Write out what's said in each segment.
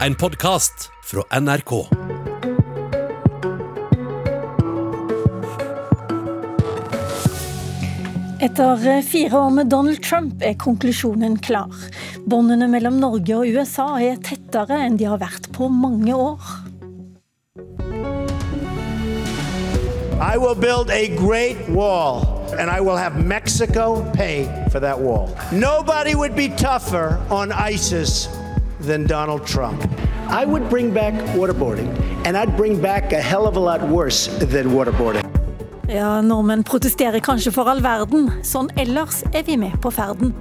En podkast fra NRK. Etter eh, fire år med Donald Trump er konklusjonen klar. Båndene mellom Norge og USA er tettere enn de har vært på mange år. I will build a great wall, and I will have Mexico pay for that wall. Nobody would be tougher on ISIS than Donald Trump. I would bring back waterboarding, and I'd bring back a hell of a lot worse than waterboarding. Ja, Nordmenn protesterer kanskje for all verden. Sånn ellers er vi med på ferden.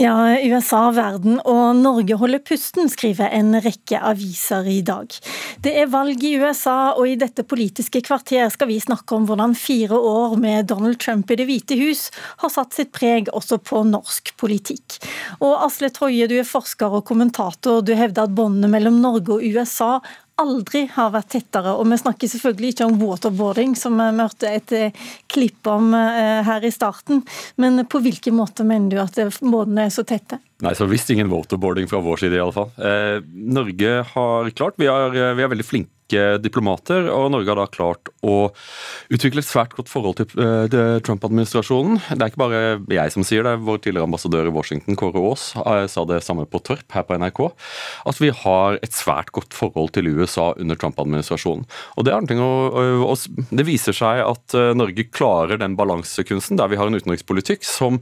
Ja, USA, verden og Norge holder pusten, skriver en rekke aviser i dag. Det er valg i USA, og i dette politiske kvarter skal vi snakke om hvordan fire år med Donald Trump i Det hvite hus har satt sitt preg også på norsk politikk. Og Asle Troje, du er forsker og kommentator. Du hevder at båndene mellom Norge og USA aldri har vært tettere. Og vi snakker selvfølgelig ikke om waterboarding, som vi hørte et eh, klipp om eh, her i starten. Men på hvilken måte mener du at båndene er så tette? Nei, så visst ingen waterboarding fra vår side, i alle fall. Eh, Norge har klart Vi er, vi er veldig flinke diplomater, og Norge har da klart å utvikle et svært godt forhold til uh, Trump-administrasjonen. Det er ikke bare jeg som sier det, vår tidligere ambassadør i Washington, Kåre Aas, uh, sa det samme på Torp her på NRK, at vi har et svært godt forhold til USA under Trump-administrasjonen. Og det, å, det, viser seg at uh, Norge klarer den balansekunsten der vi har en utenrikspolitikk som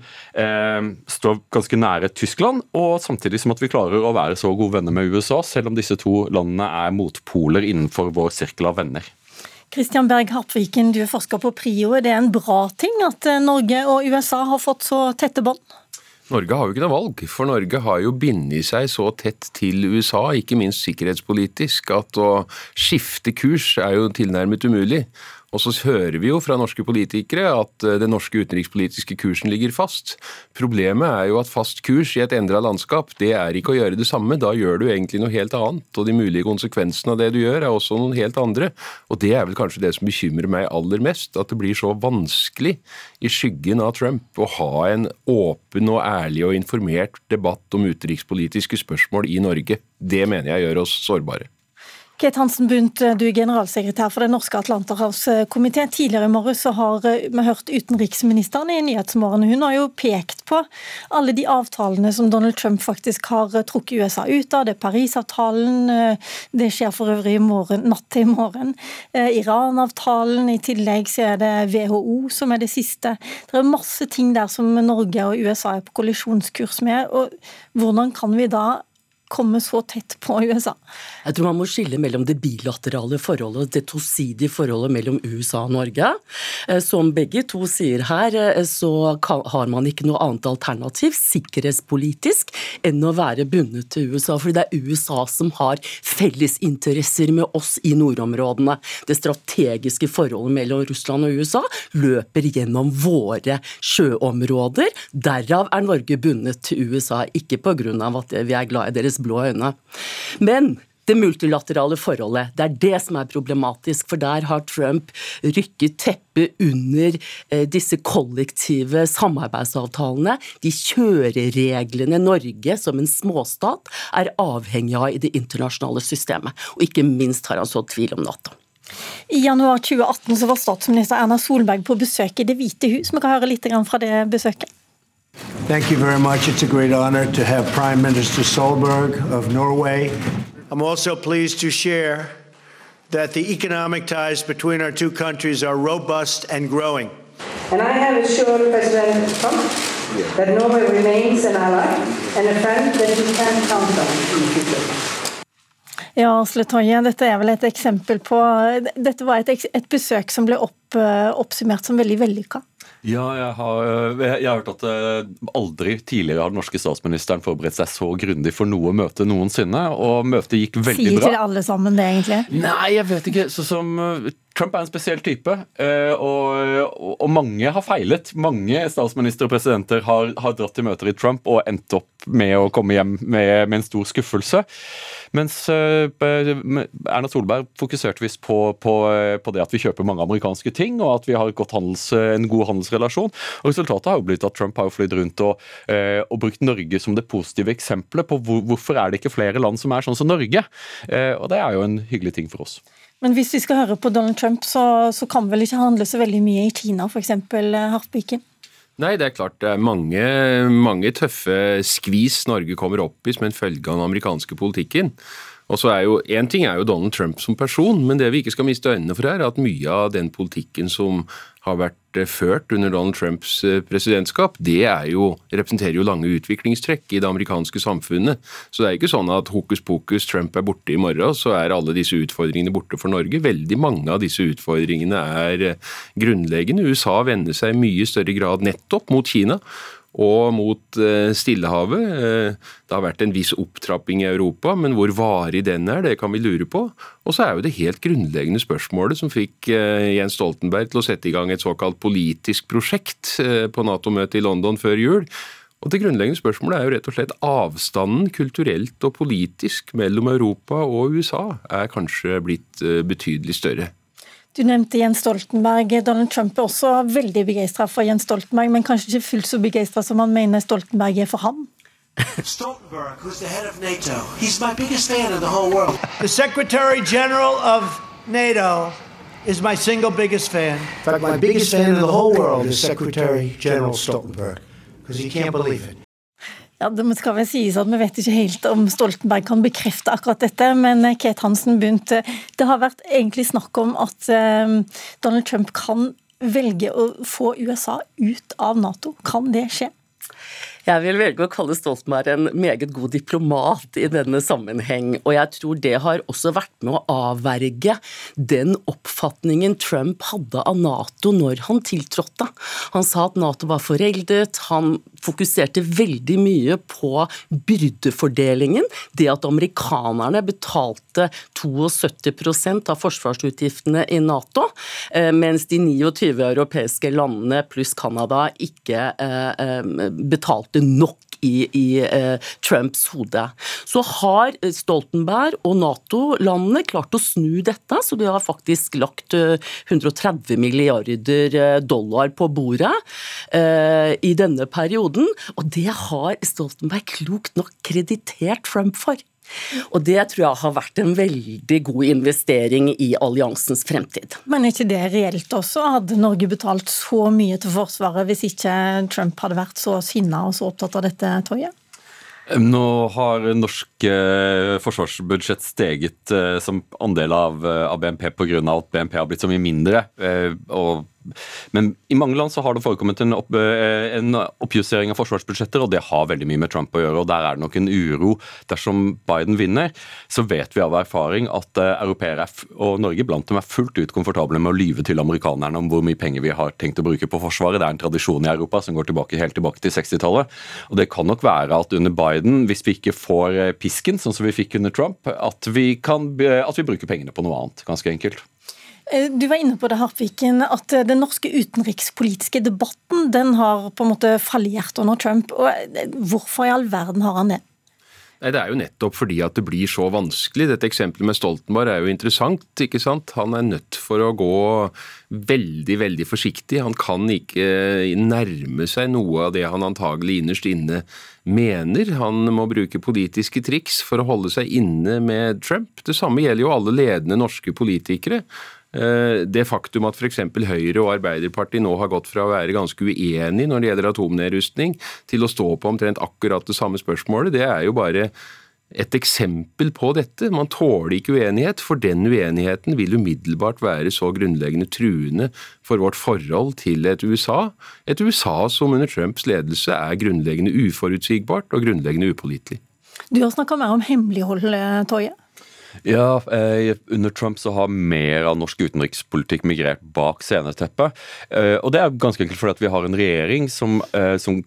står ganske nære Tyskland og samtidig som at vi klarer å være så gode venner med USA, selv om disse to landene er motpoler innenfor vår sirkel av venner. Kristian Berg Harpviken, du er forsker på PRIO. Er det en bra ting at eh, Norge og USA har fått så tette bånd? Norge har jo ikke noe valg, for Norge har jo bindet seg så tett til USA, ikke minst sikkerhetspolitisk, at å skifte kurs er jo tilnærmet umulig. Og så hører vi jo fra norske politikere at eh, den norske utenrikspolitiske kursen ligger fast. Problemet er jo at fast kurs i et endra landskap, det er ikke å gjøre det samme. Da gjør du egentlig noe helt annet. Og de mulige konsekvensene av det du gjør, er også noen helt andre. Og det er vel kanskje det som bekymrer meg aller mest. At det blir så vanskelig i skyggen av Trump å ha en åpen og ærlig og informert debatt om utenrikspolitiske spørsmål i Norge. Det mener jeg gjør oss sårbare. Kate Hansen Bundt, du er generalsekretær for Den norske atlanterhavskomité. Tidligere i morges har eh, vi hørt utenriksministeren i Nyhetsmorgen. Hun har jo pekt på alle de avtalene som Donald Trump faktisk har eh, trukket USA ut av. Det er Parisavtalen, eh, det skjer for øvrig i morgen, natt til i morgen. Iran-avtalen, i tillegg så er det WHO som er det siste. Det er masse ting der som Norge og USA er på kollisjonskurs med. og Hvordan kan vi da komme så tett på USA? Jeg tror man må skille mellom det bilaterale forholdet det tosidige forholdet mellom USA og Norge. Eh, som begge to sier her, eh, så har man ikke noe annet alternativ sikkerhetspolitisk enn å være bundet til USA. Fordi det er USA som har fellesinteresser med oss i nordområdene. Det strategiske forholdet mellom Russland og USA løper gjennom våre sjøområder. Derav er Norge bundet til USA, ikke pga. at vi er glad i deres blå øyne. Men det multilaterale forholdet. Det er det som er problematisk, for der har Trump rykket teppet under eh, disse kollektive samarbeidsavtalene. De kjørereglene Norge som en småstat er avhengig av i det internasjonale systemet. Og ikke minst har han sådd tvil om Nato. I januar 2018 så var statsminister Erna Solberg på besøk i Det hvite hus. Vi kan høre litt fra det besøket. Thank you very much. It's a great honor to have Prime Minister Solberg of Norway. I'm also pleased to share that the economic ties between our two countries are robust and growing. And I have assured President Trump that Norway remains an ally and a friend that he can count on in the future. Ja, Asle Toje, dette er vel et eksempel på Dette var et, et besøk som ble opp, oppsummert som veldig vellykka? Ja, jeg har, eh, jeg har, hørt at eh, aldri tidligere har den norske statsministeren forberedt seg så grundig for noe møte noensinne, og møtet gikk veldig Sier bra. Sier til alle sammen det, egentlig? Nei, jeg vet ikke. Så som eh, Trump er en spesiell type, eh, og, og, mange har feilet. Mange statsministre og presidenter har, har, dratt til møter i Trump og endt opp med å komme hjem med, med en stor skuffelse. Mens uh, Erna Solberg fokuserte visst på, på, på, det at vi kjøper mange amerikanske ting, og at vi har handels, en god handelsrelasjon. Og Resultatet har jo blitt at Trump har flydd rundt og, uh, og, brukt Norge som det positive eksempelet på hvor, hvorfor er det ikke flere land som er sånn som Norge. Og Det er jo en hyggelig ting for oss. Men hvis vi skal høre på Donald Trump, så, så kan vel ikke handle så veldig mye i Kina, f.eks. Harpiken? Nei, det er klart det er mange, mange tøffe skvis Norge kommer opp i som en følge av den amerikanske politikken. Og så er jo, Én ting er jo Donald Trump som person, men det vi ikke skal miste øynene for her, er at mye av den politikken som har vært eh, ført under Donald Trumps eh, presidentskap, det jo, representerer jo lange utviklingstrekk i det amerikanske samfunnet. Så det er ikke sånn at hokus pokus, Trump er borte i morgen, så er alle disse utfordringene borte for Norge. Veldig mange av disse utfordringene er eh, grunnleggende. USA vender seg i mye større grad nettopp mot Kina og mot eh, Stillehavet. Eh, det har vært en viss opptrapping i Europa, men hvor varig den er, det kan vi lure på. Og så er jo det helt grunnleggende spørsmålet som fikk eh, Jens Stoltenberg til å sette i gang et såkalt politisk prosjekt på Nato-møtet i London før jul. Og Det grunnleggende spørsmålet er jo rett og slett avstanden kulturelt og politisk mellom Europa og USA er kanskje blitt betydelig større. Du nevnte Jens Stoltenberg. Donald Trump er også veldig begeistra for Jens Stoltenberg, men kanskje ikke fullt så begeistra som han mener Stoltenberg er for ham? Stoltenberg, who's the head of NATO, he's my biggest fan in the whole world. The Secretary General of NATO is my single biggest fan. In fact, my biggest fan in the whole world is Secretary General Stoltenberg, because he can't believe it. Ja, Det skal vel sies at Vi vet ikke helt om Stoltenberg kan bekrefte akkurat dette, men eh, Kate Hansen begynte Det har vært egentlig snakk om at eh, Donald Trump kan velge å få USA ut av Nato. Kan det skje? Jeg vil velge å kalle Stoltenberg en meget god diplomat i denne sammenheng, og jeg tror det har også vært med å avverge den oppfatningen Trump hadde av Nato når han tiltrådte. Han sa at Nato var foreldet, han fokuserte veldig mye på byrdefordelingen. Det at amerikanerne betalte 72% av forsvarsutgiftene i Nato, eh, mens de 29 europeiske landene pluss Canada ikke eh, eh, betalte nok i, i eh, Trumps hode. Så har Stoltenberg og Nato-landene klart å snu dette, så de har faktisk lagt eh, 130 milliarder dollar på bordet eh, i denne perioden. Og det har Stoltenberg klokt nok kreditert Trump for. Og det tror jeg har vært en veldig god investering i alliansens fremtid. Men er ikke det reelt også? Hadde Norge betalt så mye til Forsvaret hvis ikke Trump hadde vært så sinna og så opptatt av dette toget? Nå har norsk eh, forsvarsbudsjett steget eh, som andel av, eh, BNP pga. at BNP har blitt så mye mindre. Eh, og men i mange land så har det forekommet en, opp, eh, en, oppjustering av forsvarsbudsjetter, og det har veldig mye med Trump å gjøre. og Der er det nok en uro. Dersom Biden vinner, så vet vi av erfaring at uh, europeere og Norge blant dem er fullt ut komfortable med å lyve til amerikanerne om hvor mye penger vi har tenkt å bruke på Forsvaret. Det er en tradisjon i Europa som går tilbake, helt tilbake til 60-tallet. Og det kan nok være at under Biden, hvis vi ikke får eh, pisken, sånn som vi fikk under Trump, at vi, kan, at vi bruker pengene på noe annet. Ganske enkelt. Eh, du var inne på det, Harpviken, at eh, den norske utenrikspolitiske debatten den har på en måte fallert under Trump. Og eh, hvorfor i all verden har han det? Nei, Det er jo nettopp fordi at det blir så vanskelig. Dette eksempelet med Stoltenberg er jo interessant. ikke sant? Han er nødt for å gå veldig, veldig forsiktig. Han kan ikke nærme seg noe av det han antagelig innerst inne mener. Han må bruke politiske triks for å holde seg inne med Trump. Det samme gjelder jo alle ledende norske politikere. Eh, det faktum at f.eks. Høyre og Arbeiderpartiet nå har gått fra å være ganske uenige når det gjelder atomnedrustning, til å stå på omtrent akkurat det samme spørsmålet, det er jo bare et eksempel på dette. Man tåler ikke uenighet, for den uenigheten vil umiddelbart være så grunnleggende truende for vårt forhold til et USA. Et USA som under Trumps ledelse er grunnleggende uforutsigbart og grunnleggende upålitelig. Du har snakka mer om hemmelighold, Toje. Ja, eh, Under Trump så har mer av norsk utenrikspolitikk migrert bak sceneteppet. Eh, og det er ganske enkelt fordi at vi har en regjering som, eh, som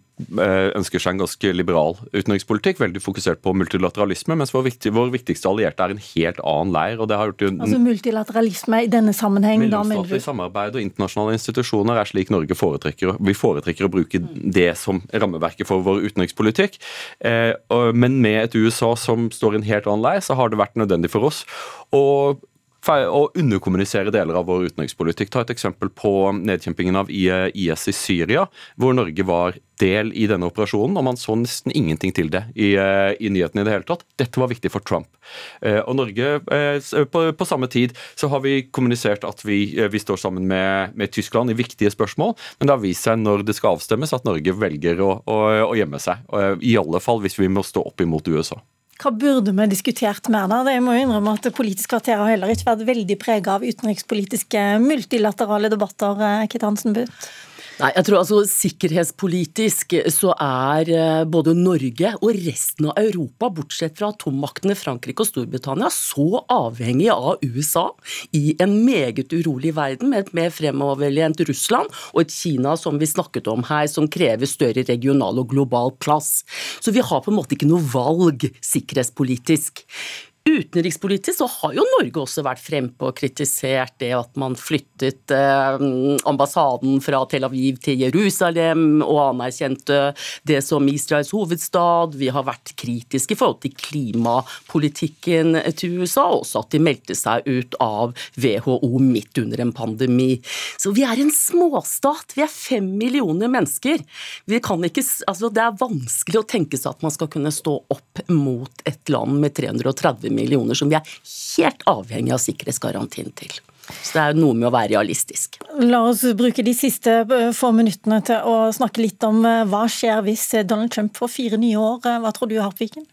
ønsker seg en ganske liberal utenrikspolitikk, veldig fokusert på multilateralisme, mens vår, viktig, vår viktigste allierte er en helt annen leir. og det har gjort jo... Altså multilateralisme i denne sammenheng, da mener du? samarbeid og internasjonale institusjoner er slik Norge foretrekker. Vi foretrekker å bruke det som rammeverket for vår utenrikspolitikk. Men med et USA som står i en helt annen leir, så har det vært nødvendig for oss å å underkommunisere deler av vår utenrikspolitikk. Ta et eksempel på nedkjempingen av IS i Syria, hvor Norge var del i denne operasjonen, og man så nesten ingenting til det i, i nyhetene i det hele tatt. Dette var viktig for Trump. Eh, og Norge, eh, på, på samme tid, så har vi kommunisert at vi, eh, vi står sammen med, med, Tyskland i viktige spørsmål, men det har vist seg når det skal avstemmes, at Norge velger å, å, å gjemme seg. I alle fall hvis vi må stå opp imot USA. Hva burde vi diskutert mer da? Jeg må innrømme at Politisk kvarter har heller ikke vært veldig prega av utenrikspolitiske multilaterale debatter. Kitt Hansen Butt. Nei, jeg tror altså Sikkerhetspolitisk så er eh, både Norge og resten av Europa, bortsett fra atommaktene Frankrike og Storbritannia, så avhengig av USA i en meget urolig verden med et mer fremoverlent Russland og et Kina som vi snakket om her, som krever større regional og global plass. Så vi har på en måte ikke noe valg sikkerhetspolitisk. Utenrikspolitisk så har jo Norge også vært frempå og kritisert det at man flyttet eh, ambassaden fra Tel Aviv til Jerusalem og anerkjente det som Israels hovedstad. Vi har vært kritiske i forhold til klimapolitikken til USA, og også at de meldte seg ut av WHO midt under en pandemi. Så vi er en småstat. Vi er fem millioner mennesker. Ikke, altså det er vanskelig å tenke seg at man skal kunne stå opp mot et land med 330 millioner som vi er helt avhengig av sikkerhetsgarantien til. Så det er noe med å være realistisk. La oss bruke de siste eh, få minuttene til å snakke litt om eh, hva skjer hvis Donald Trump får fire nye år. Eh, hva tror du, Harpviken?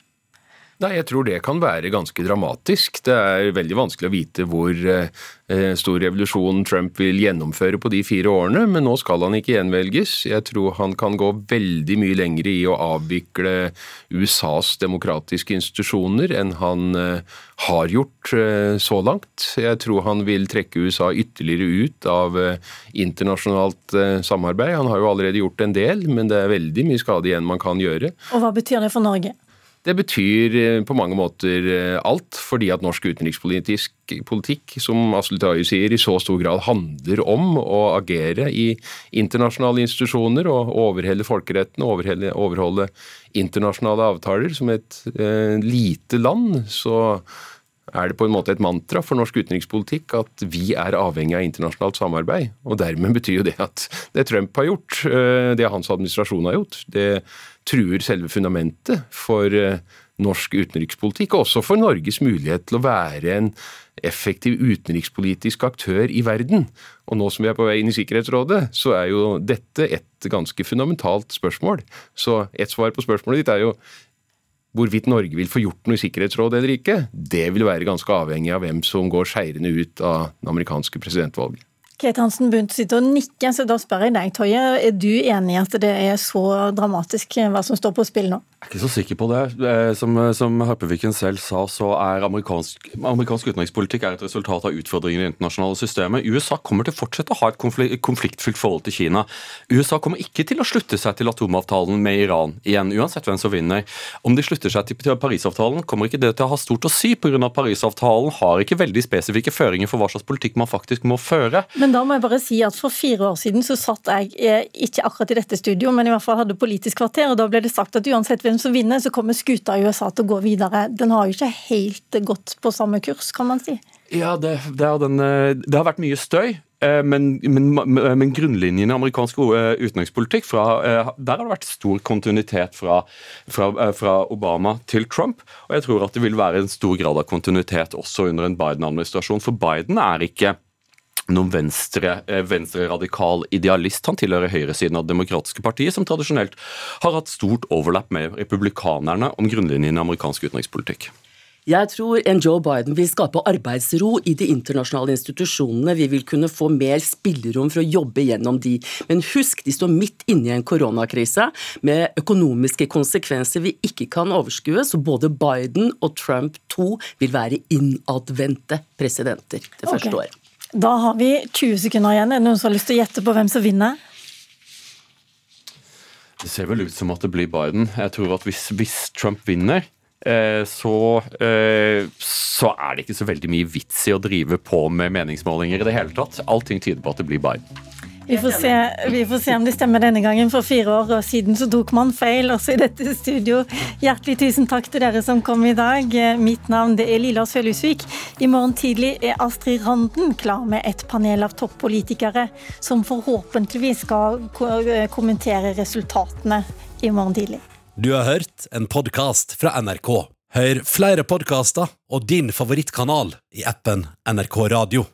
Nei, Jeg tror det kan være ganske dramatisk. Det er veldig vanskelig å vite hvor eh, stor revolusjon Trump vil gjennomføre på de fire årene, men nå skal han ikke gjenvelges. Jeg tror han kan gå veldig mye lenger i å avvikle USAs demokratiske institusjoner enn han eh, har gjort eh, så langt. Jeg tror han vil trekke USA ytterligere ut av internasjonalt samarbeid. Han har jo allerede gjort en del, men det er veldig mye skade igjen man kan gjøre. Og Hva betyr det for Norge? Det betyr eh, på mange måter eh, alt, fordi at norsk utenrikspolitisk politikk, som Aslid Tayu sier, i så stor grad handler om å agere i internasjonale institusjoner og overhelle folkeretten og overholde, overholde internasjonale avtaler. Som et eh, lite land så er det på en måte et mantra for norsk utenrikspolitikk at vi er avhengig av internasjonalt samarbeid. Og dermed betyr jo det at det Trump har gjort, eh, det hans administrasjon har gjort, det truer selve fundamentet for eh, norsk utenrikspolitikk, og også for Norges mulighet til å være en effektiv utenrikspolitisk aktør i verden. Og nå som vi er på vei inn i Sikkerhetsrådet, så er jo dette et ganske fundamentalt spørsmål. Så et svar på spørsmålet ditt er jo hvorvidt Norge vil få gjort noe i Sikkerhetsrådet eller ikke. Det vil være ganske avhengig av hvem som går seirende ut av det amerikanske presidentvalget. Kate Hansen Bundt sitter og nikker, så da spør jeg deg, Toje. Er du enig i at det er så dramatisk hva som står på spill nå? Jeg er ikke så sikker på det. Som, som Harpeviken selv sa, så er amerikansk, amerikansk, utenrikspolitikk er et resultat av utfordringer i det internasjonale systemet. USA kommer til å fortsette å ha et konfliktfylt forhold til Kina. USA kommer ikke til å slutte seg til atomavtalen med Iran igjen, uansett hvem som vinner. Om de slutter seg til Parisavtalen, kommer ikke det til å ha stort å si, pga. at Parisavtalen har ikke veldig spesifikke føringer for hva slags politikk man faktisk må føre. Men da må jeg bare si at for fire år siden så satt jeg, eh, ikke akkurat i dette studio, men i hvert fall hadde Politisk kvarter, og da ble det sagt at uansett hvem som vinner, så kommer skuta i USA til å gå videre. Den har jo ikke helt gått på samme kurs, kan man si. Ja, det, det, den, eh, det har vært mye støy. Eh, men, men, men grunnlinjene i amerikansk utenrikspolitikk fra, Der har det vært stor kontinuitet fra, fra, fra, Obama til Trump. Og jeg tror at det vil være en stor grad av kontinuitet også under en Biden-administrasjon. For Biden er ikke noen venstre, eh, venstreradikal idealist. Han tilhører høyresiden av Det demokratiske partiet, som tradisjonelt har hatt stort overlapp med republikanerne om grunnlinjene i amerikansk utenrikspolitikk. Jeg tror en Joe Biden vil skape arbeidsro i de internasjonale institusjonene. Vi vil kunne få mer spillerom for å jobbe gjennom de. Men husk, de står midt inne i en koronakrise med økonomiske konsekvenser vi ikke kan overskue, så både Biden og Trump 2 vil være innadvendte presidenter det første okay. året. Da har vi 20 sekunder igjen. Er det noen som har lyst til å gjette på hvem som vinner? Det ser vel ut som at det blir Biden. Jeg tror at hvis, hvis Trump vinner, eh, så, eh, så er det ikke så veldig mye vits i å drive på med meningsmålinger i det hele tatt. Allting tyder på at det blir Biden. Vi får, se, vi får se om det stemmer denne gangen. For fire år siden så tok man feil, også i dette studio. Hjertelig tusen takk til dere som kom i dag. Mitt navn det er Lilla Sølhusvik. I morgen tidlig er Astrid Randen klar med et panel av toppolitikere som forhåpentligvis skal kommentere resultatene i morgen tidlig. Du har hørt en podkast fra NRK. Hør flere podkaster og din favorittkanal i appen NRK Radio.